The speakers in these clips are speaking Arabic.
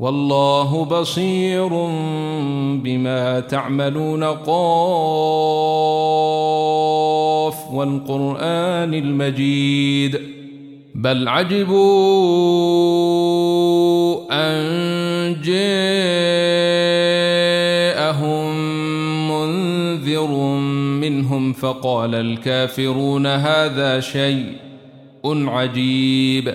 والله بصير بما تعملون قاف والقرآن المجيد بل عجبوا أن جاءهم منذر منهم فقال الكافرون هذا شيء عجيب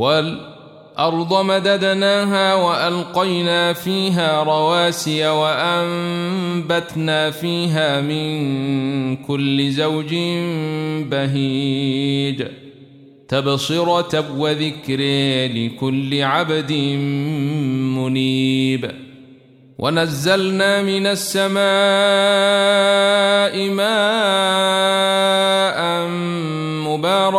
والأرض مددناها وألقينا فيها رواسي وأنبتنا فيها من كل زوج بهيج. تبصرة وذكر لكل عبد منيب. ونزلنا من السماء ماء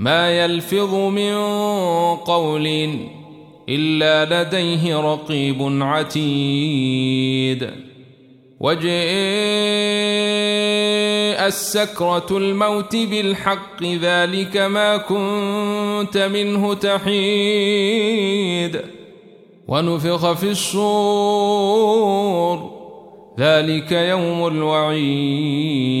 ما يلفظ من قول إلا لديه رقيب عتيد. وجاء السكرة الموت بالحق ذلك ما كنت منه تحيد. ونفخ في الصور ذلك يوم الوعيد.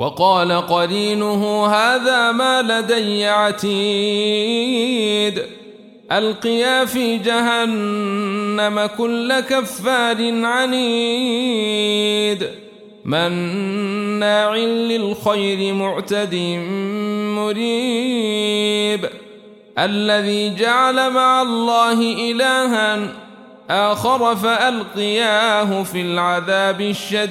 وقال قرينه هذا ما لدي عتيد. ألقيا في جهنم كل كفار عنيد. مناع للخير معتد مريب. الذي جعل مع الله إلها آخر فألقياه في العذاب الشديد.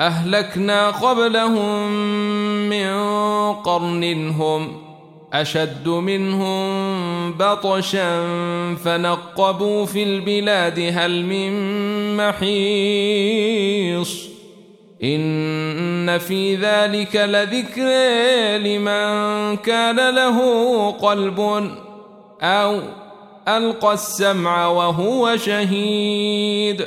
أهلكنا قبلهم من قرن هم أشد منهم بطشا فنقبوا في البلاد هل من محيص إن في ذلك لذكر لمن كان له قلب أو ألقى السمع وهو شهيد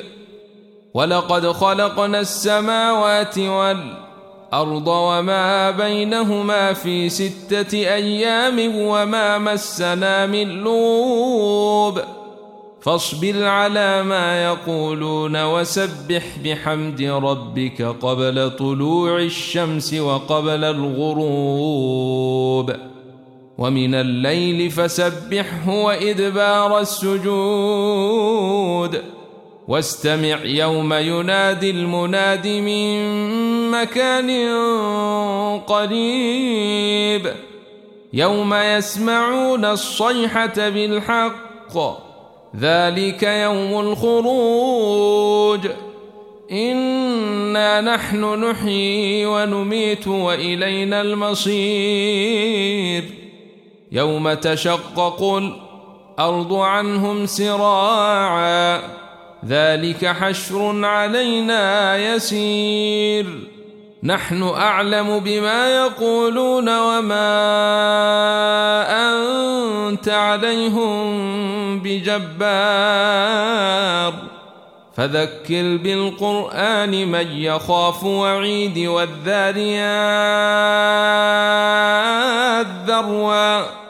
ولقد خلقنا السماوات والأرض وما بينهما في ستة أيام وما مسنا من لوب فاصبر على ما يقولون وسبح بحمد ربك قبل طلوع الشمس وقبل الغروب. ومن الليل فسبحه وإدبار السجود. واستمع يوم ينادي المناد من مكان قريب. يوم يسمعون الصيحة بالحق. ذلك يوم الخروج. إنا نحن نحيي ونميت وإلينا المصير. يوم تشقق الأرض عنهم سراعا. ذلك حشر علينا يسير. نحن أعلم بما يقولون وما أنت عليهم بجبار. فذكر بالقرآن من يخاف وعيد والذاريات ذروا.